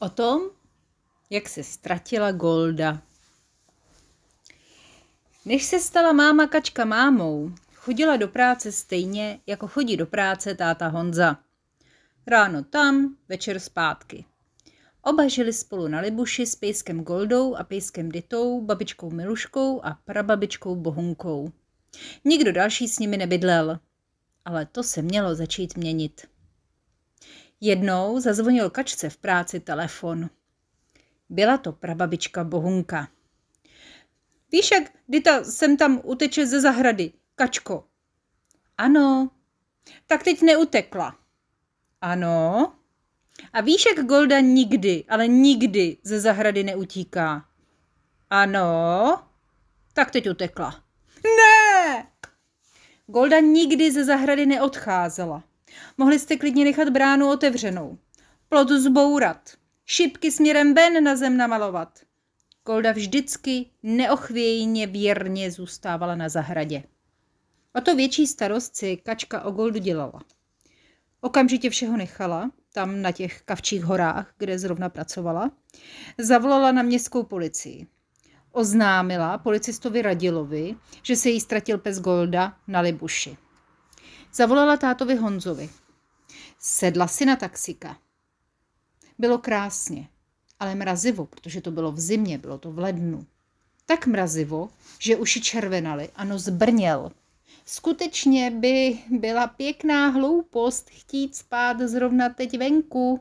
O tom, jak se ztratila Golda. Než se stala máma kačka mámou, chodila do práce stejně, jako chodí do práce táta Honza. Ráno tam, večer zpátky. Oba žili spolu na Libuši s pejskem Goldou a pejskem Ditou, babičkou Miluškou a prababičkou Bohunkou. Nikdo další s nimi nebydlel, ale to se mělo začít měnit. Jednou zazvonil kačce v práci telefon. Byla to prababička Bohunka. Víš, jak Dita sem tam uteče ze zahrady, kačko? Ano. Tak teď neutekla. Ano. A víš, jak Golda nikdy, ale nikdy ze zahrady neutíká? Ano. Tak teď utekla. Ne! Golda nikdy ze zahrady neodcházela. Mohli jste klidně nechat bránu otevřenou. Plot zbourat. Šipky směrem ven na zem namalovat. Golda vždycky neochvějně věrně zůstávala na zahradě. O to větší starost si kačka o Goldu dělala. Okamžitě všeho nechala, tam na těch kavčích horách, kde zrovna pracovala, zavolala na městskou policii. Oznámila policistovi Radilovi, že se jí ztratil pes Golda na Libuši. Zavolala tátovi Honzovi. Sedla si na taxika. Bylo krásně, ale mrazivo, protože to bylo v zimě, bylo to v lednu. Tak mrazivo, že uši červenaly a nos brněl. Skutečně by byla pěkná hloupost chtít spát zrovna teď venku.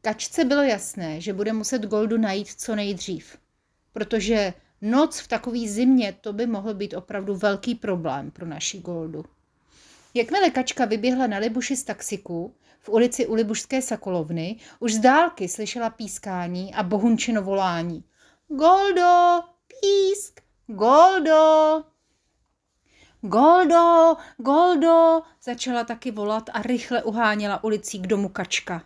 Kačce bylo jasné, že bude muset Goldu najít co nejdřív, protože noc v takové zimě to by mohl být opravdu velký problém pro naši Goldu. Jakmile kačka vyběhla na Libuši z taxiku, v ulici u Libušské Sokolovny, už z dálky slyšela pískání a bohunčino volání. Goldo, písk, Goldo! Goldo, Goldo, začala taky volat a rychle uháněla ulicí k domu kačka.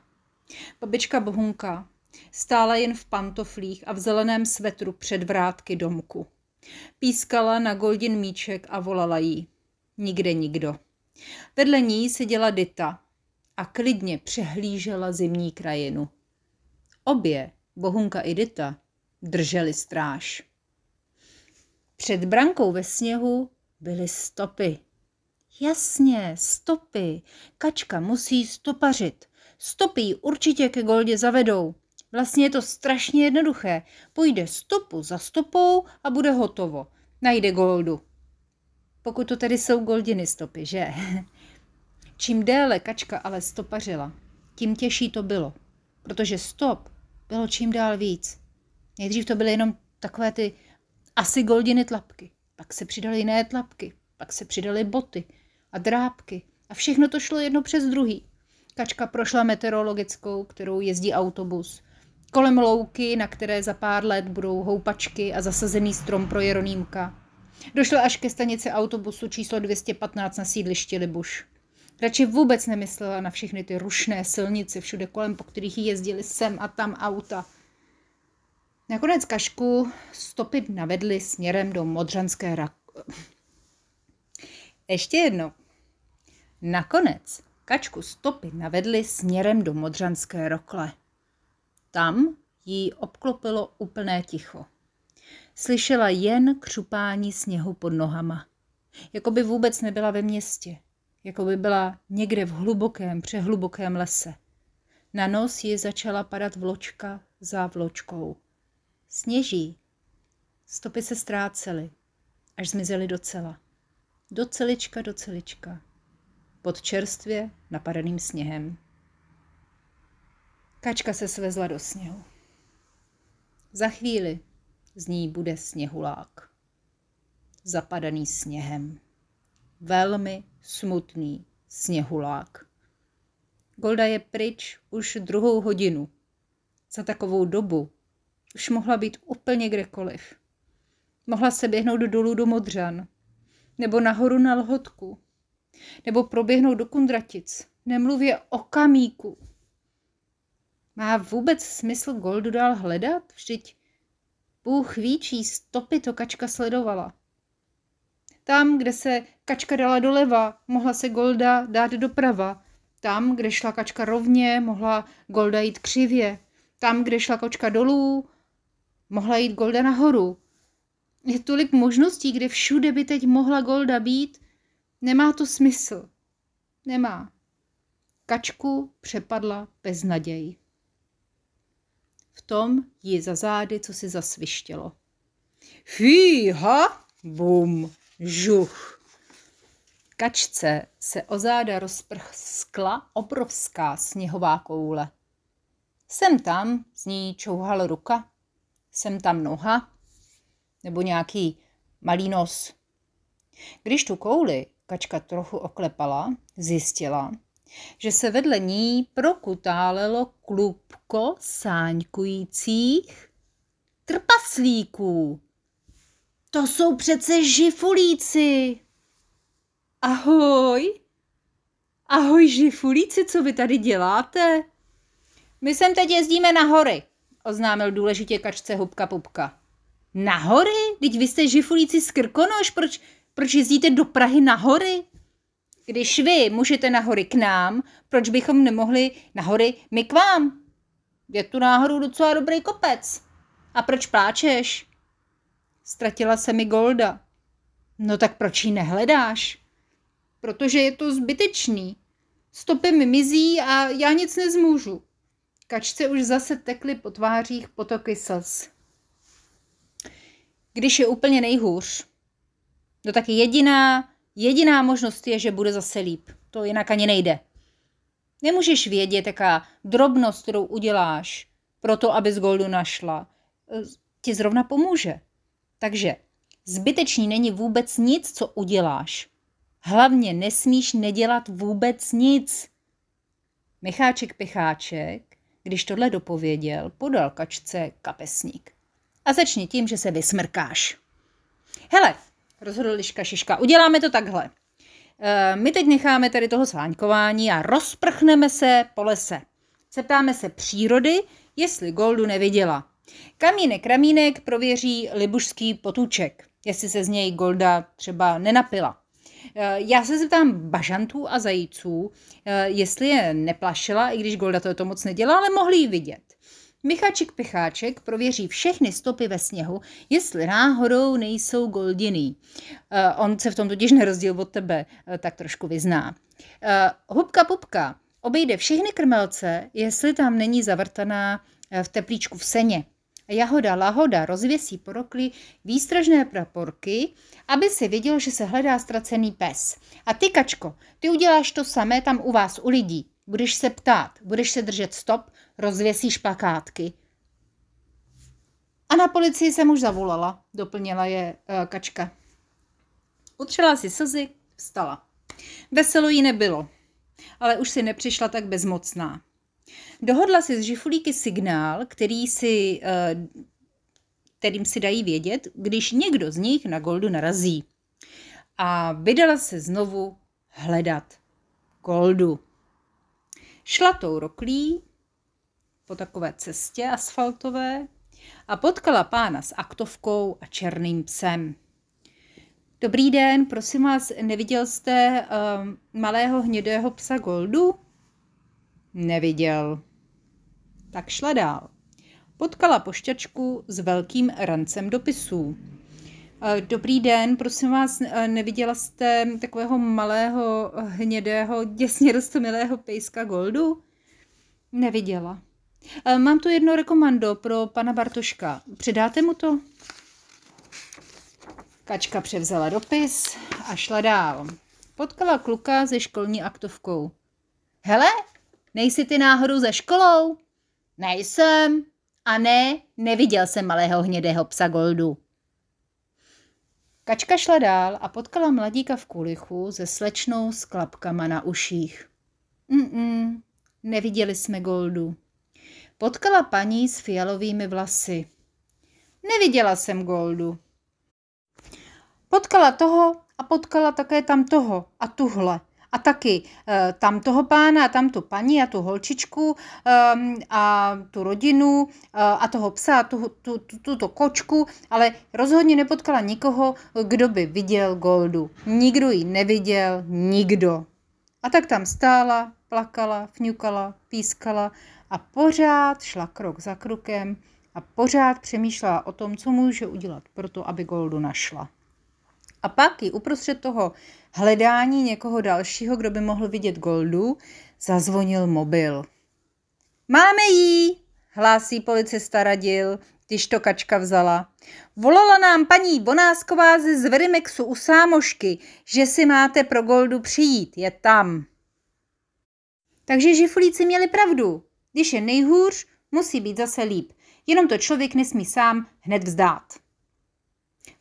Babička Bohunka stála jen v pantoflích a v zeleném svetru před vrátky domku. Pískala na Goldin míček a volala jí. Nikde nikdo. Vedle ní seděla Dita a klidně přehlížela zimní krajinu. Obě, Bohunka i Dita, drželi stráž. Před brankou ve sněhu byly stopy. Jasně, stopy. Kačka musí stopařit. Stopy ji určitě ke Goldě zavedou. Vlastně je to strašně jednoduché. Půjde stopu za stopou a bude hotovo. Najde Goldu. Pokud to tedy jsou Goldiny stopy, že? Čím déle kačka ale stopařila, tím těžší to bylo, protože stop bylo čím dál víc. Nejdřív to byly jenom takové ty asi Goldiny tlapky, pak se přidaly jiné tlapky, pak se přidaly boty a drápky a všechno to šlo jedno přes druhý. Kačka prošla meteorologickou, kterou jezdí autobus. Kolem louky, na které za pár let budou houpačky a zasazený strom pro Jeronýmka. Došla až ke stanici autobusu číslo 215 na sídlišti Libuš. Radši vůbec nemyslela na všechny ty rušné silnice všude kolem, po kterých jezdili sem a tam auta. Nakonec Kašku stopy navedly směrem do Modřanské rak... Ještě jedno. Nakonec Kačku stopy navedly směrem do Modřanské rokle. Tam jí obklopilo úplné ticho. Slyšela jen křupání sněhu pod nohama. Jako by vůbec nebyla ve městě. Jako by byla někde v hlubokém, přehlubokém lese. Na nos ji začala padat vločka za vločkou. Sněží. Stopy se ztrácely, až zmizely docela. Do celička, do celička. Pod čerstvě napadaným sněhem. Kačka se svezla do sněhu. Za chvíli z ní bude sněhulák. Zapadaný sněhem. Velmi smutný sněhulák. Golda je pryč už druhou hodinu. Za takovou dobu už mohla být úplně kdekoliv. Mohla se běhnout dolů do Modřan, nebo nahoru na Lhotku, nebo proběhnout do Kundratic, nemluvě o kamíku. Má vůbec smysl Goldu dál hledat? Vždyť Bůh ví, čí stopy to kačka sledovala. Tam, kde se kačka dala doleva, mohla se Golda dát doprava. Tam, kde šla kačka rovně, mohla Golda jít křivě. Tam, kde šla kočka dolů, mohla jít Golda nahoru. Je tolik možností, kde všude by teď mohla Golda být. Nemá to smysl. Nemá. Kačku přepadla beznaděj. V tom ji za zády, co si zasvištělo. Fíha, bum, žuch. Kačce se o záda rozprskla obrovská sněhová koule. Sem tam z ní čouhala ruka, sem tam noha, nebo nějaký malý nos. Když tu kouli kačka trochu oklepala, zjistila, že se vedle ní prokutálelo klubko sáňkujících trpaslíků. To jsou přece žifulíci. Ahoj. Ahoj žifulíci, co vy tady děláte? My sem teď jezdíme na hory, oznámil důležitě kačce Hubka Pupka. Na hory? Teď vy jste žifulíci z Krkonoš, proč, proč jezdíte do Prahy na hory? Když vy můžete na hory k nám, proč bychom nemohli na hory my k vám? Je tu náhodou docela dobrý kopec. A proč pláčeš? Ztratila se mi Golda. No tak proč ji nehledáš? Protože je to zbytečný. Stopy mi mizí a já nic nezmůžu. Kačce už zase tekly po tvářích potoky slz. Když je úplně nejhůř, no tak jediná, jediná možnost je, že bude zase líp. To jinak ani nejde. Nemůžeš vědět, jaká drobnost, kterou uděláš pro to, abys Goldu našla, ti zrovna pomůže. Takže zbytečný není vůbec nic, co uděláš. Hlavně nesmíš nedělat vůbec nic. Micháček Picháček, když tohle dopověděl, podal kačce kapesník. A začni tím, že se vysmrkáš. Hele, rozhodl Liška Šiška, uděláme to takhle. E, my teď necháme tady toho sváňkování a rozprchneme se po lese. Zeptáme se přírody, jestli Goldu neviděla. Kamínek Ramínek prověří libušský potůček, jestli se z něj Golda třeba nenapila. Eh, já se zeptám bažantů a zajíců, eh, jestli je neplašila, i když Golda to, to moc nedělá, ale mohli ji vidět. Micháček Picháček prověří všechny stopy ve sněhu, jestli náhodou nejsou goldiný. Uh, on se v tom totiž nerozdíl od tebe uh, tak trošku vyzná. Uh, hubka Pupka obejde všechny krmelce, jestli tam není zavrtaná v teplíčku v seně. Jahoda Lahoda rozvěsí porokly výstražné praporky, aby si viděl, že se hledá ztracený pes. A ty, Kačko, ty uděláš to samé tam u vás, u lidí. Budeš se ptát, budeš se držet stop, rozvěsíš plakátky. A na policii jsem už zavolala, doplnila je uh, Kačka. Utřela si slzy, vstala. Veselo jí nebylo, ale už si nepřišla tak bezmocná. Dohodla si s žifulíky signál, který si, eh, kterým si dají vědět, když někdo z nich na Goldu narazí. A vydala se znovu hledat Goldu. Šla tou roklí po takové cestě asfaltové a potkala pána s aktovkou a černým psem. Dobrý den, prosím vás, neviděl jste uh, malého hnědého psa Goldu? Neviděl. Tak šla dál. Potkala pošťačku s velkým rancem dopisů. Eh, dobrý den, prosím vás, eh, neviděla jste takového malého, hnědého, děsně rostomilého pejska Goldu? Neviděla. Eh, mám tu jedno rekomando pro pana Bartoška. Předáte mu to? Kačka převzala dopis a šla dál. Potkala kluka se školní aktovkou. Hele, nejsi ty náhodou ze školou? Nejsem. A ne, neviděl jsem malého hnědého psa Goldu. Kačka šla dál a potkala mladíka v kulichu se slečnou s klapkama na uších. Mm-mm, neviděli jsme Goldu. Potkala paní s fialovými vlasy. Neviděla jsem Goldu. Potkala toho a potkala také tam toho a tuhle a taky e, tam toho pána a tam tu paní a tu holčičku e, a tu rodinu e, a toho psa a tu, tu, tu, tuto kočku, ale rozhodně nepotkala nikoho, kdo by viděl Goldu. Nikdo ji neviděl, nikdo. A tak tam stála plakala, fňukala, pískala a pořád šla krok za krokem a pořád přemýšlela o tom, co může udělat pro to, aby Goldu našla. A pak i uprostřed toho hledání někoho dalšího, kdo by mohl vidět Goldu, zazvonil mobil. Máme jí, hlásí policista radil, když to kačka vzala. Volala nám paní Bonásková ze Zverimexu u Sámošky, že si máte pro Goldu přijít, je tam. Takže žifulíci měli pravdu. Když je nejhůř, musí být zase líp. Jenom to člověk nesmí sám hned vzdát.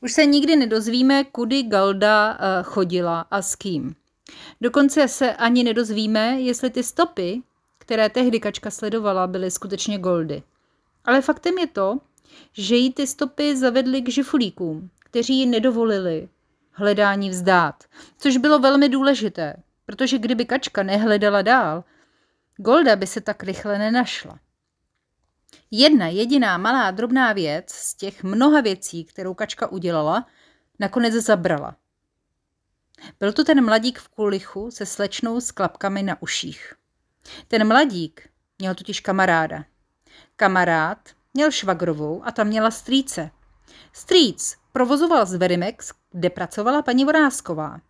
Už se nikdy nedozvíme, kudy Galda eh, chodila a s kým. Dokonce se ani nedozvíme, jestli ty stopy, které tehdy kačka sledovala, byly skutečně Goldy. Ale faktem je to, že jí ty stopy zavedly k žifulíkům, kteří ji nedovolili hledání vzdát, což bylo velmi důležité, protože kdyby kačka nehledala dál, Golda by se tak rychle nenašla. Jedna jediná malá drobná věc z těch mnoha věcí, kterou kačka udělala, nakonec zabrala. Byl to ten mladík v kulichu se slečnou s klapkami na uších. Ten mladík měl totiž kamaráda. Kamarád měl švagrovou a tam měla strýce. Strýc provozoval z Verimex, kde pracovala paní Vorásková.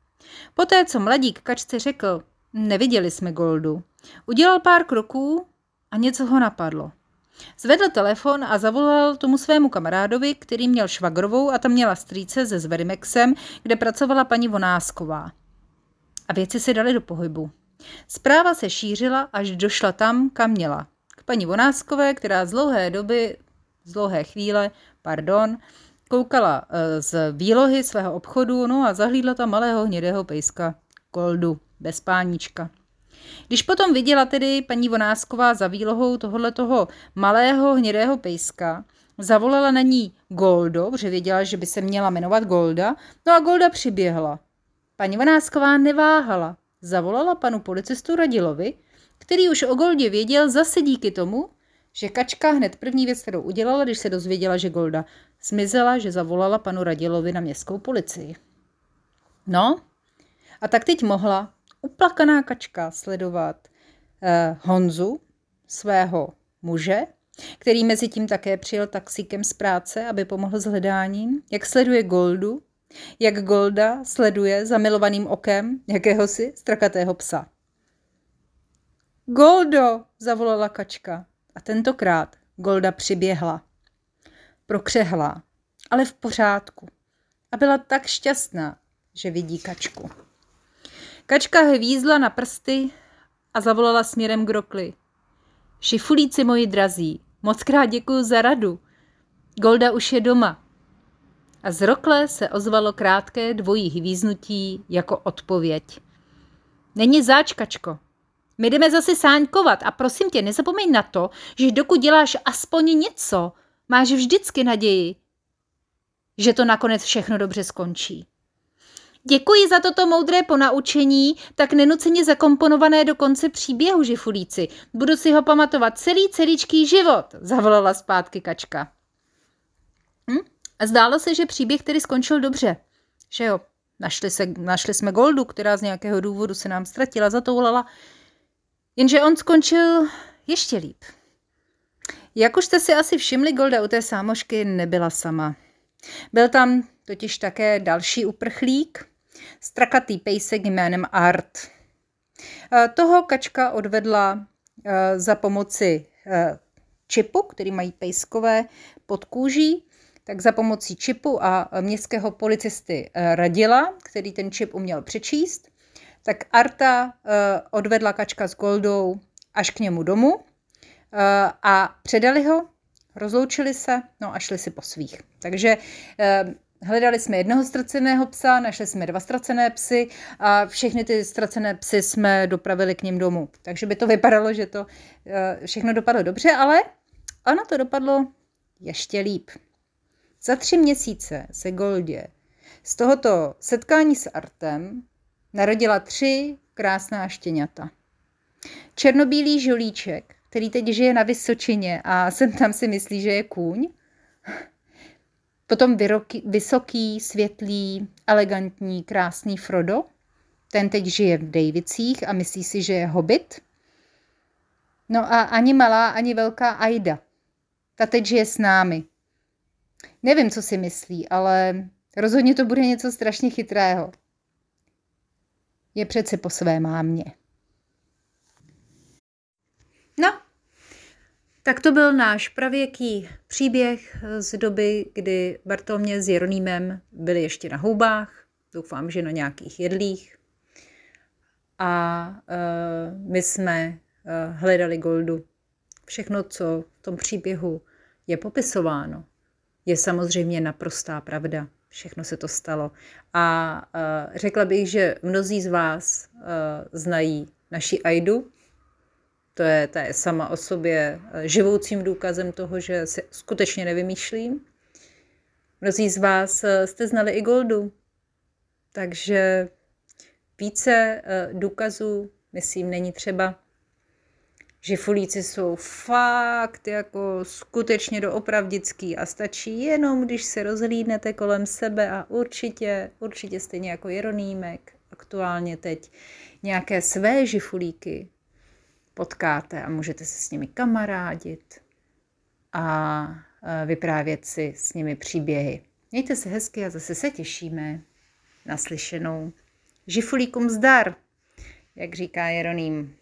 Poté, co mladík kačce řekl, neviděli jsme Goldu, udělal pár kroků a něco ho napadlo. Zvedl telefon a zavolal tomu svému kamarádovi, který měl švagrovou a tam měla strýce se Zverimexem, kde pracovala paní Vonásková. A věci se daly do pohybu. Zpráva se šířila, až došla tam, kam měla. K paní Vonáskové, která z dlouhé doby, z dlouhé chvíle, pardon, koukala eh, z výlohy svého obchodu, no a zahlídla tam malého hnědého pejska, koldu, bez páníčka. Když potom viděla tedy paní Vonásková za výlohou tohoto malého hnědého pejska, zavolala na ní Goldo, protože věděla, že by se měla jmenovat Golda, no a Golda přiběhla. Paní Vonásková neváhala. Zavolala panu policistu Radilovi, který už o Goldě věděl zase díky tomu, že Kačka hned první věc, kterou udělala, když se dozvěděla, že Golda zmizela, že zavolala panu Radilovi na městskou policii. No, a tak teď mohla uplakaná kačka sledovat eh, Honzu, svého muže, který mezi tím také přijel taxíkem z práce, aby pomohl s hledáním, jak sleduje Goldu, jak Golda sleduje zamilovaným okem jakéhosi strakatého psa. Goldo, zavolala kačka. A tentokrát Golda přiběhla. Prokřehla, ale v pořádku. A byla tak šťastná, že vidí kačku. Kačka hvízla na prsty a zavolala směrem k rokli. Šifulíci moji drazí, moc krát děkuju za radu. Golda už je doma. A z rokle se ozvalo krátké dvojí hvíznutí jako odpověď. Není záč, Kačko. My jdeme zase sáňkovat a prosím tě, nezapomeň na to, že dokud děláš aspoň něco, máš vždycky naději, že to nakonec všechno dobře skončí. Děkuji za toto moudré ponaučení, tak nenuceně zakomponované do konce příběhu, žifulíci. Budu si ho pamatovat celý celíčký život, zavolala zpátky kačka. Hm? A zdálo se, že příběh tedy skončil dobře. Že jo, našli, se, našli jsme Goldu, která z nějakého důvodu se nám ztratila, zatoulala. Jenže on skončil ještě líp. Jak už jste si asi všimli, Golda u té sámošky nebyla sama. Byl tam totiž také další uprchlík, strakatý pejsek jménem Art. Eh, toho kačka odvedla eh, za pomoci eh, čipu, který mají pejskové pod kůží, tak za pomocí čipu a městského policisty Radila, který ten čip uměl přečíst, tak Arta odvedla kačka s Goldou až k němu domů a předali ho, rozloučili se, no a šli si po svých. Takže Hledali jsme jednoho ztraceného psa, našli jsme dva ztracené psy a všechny ty ztracené psy jsme dopravili k ním domů. Takže by to vypadalo, že to eh, všechno dopadlo dobře, ale ono to dopadlo ještě líp. Za tři měsíce se Goldě z tohoto setkání s Artem narodila tři krásná štěňata. Černobílý žolíček, který teď žije na Vysočině a sem tam si myslí, že je kůň, Potom vyroký, vysoký, světlý, elegantní, krásný Frodo. Ten teď žije v Davicích a myslí si, že je hobit. No a ani malá, ani velká Aida. Ta teď žije s námi. Nevím, co si myslí, ale rozhodně to bude něco strašně chytrého. Je přece po své mámě. No, tak to byl náš pravěký příběh z doby, kdy Bartolmě s Jeronýmem byli ještě na houbách, doufám, že na nějakých jedlích. A uh, my jsme uh, hledali Goldu. Všechno, co v tom příběhu je popisováno, je samozřejmě naprostá pravda. Všechno se to stalo. A uh, řekla bych, že mnozí z vás uh, znají naši Aidu, to je, to je sama o sobě eh, živoucím důkazem toho, že se skutečně nevymýšlím. Mnozí z vás eh, jste znali i Goldu, takže více eh, důkazů, myslím, není třeba. Že fulíci jsou fakt jako skutečně doopravdický a stačí jenom, když se rozhlídnete kolem sebe a určitě, určitě stejně jako Jeronýmek, aktuálně teď nějaké své žifulíky potkáte a můžete se s nimi kamarádit a vyprávět si s nimi příběhy. Mějte se hezky a zase se těšíme na slyšenou. Žifulíkům zdar, jak říká Jeroným.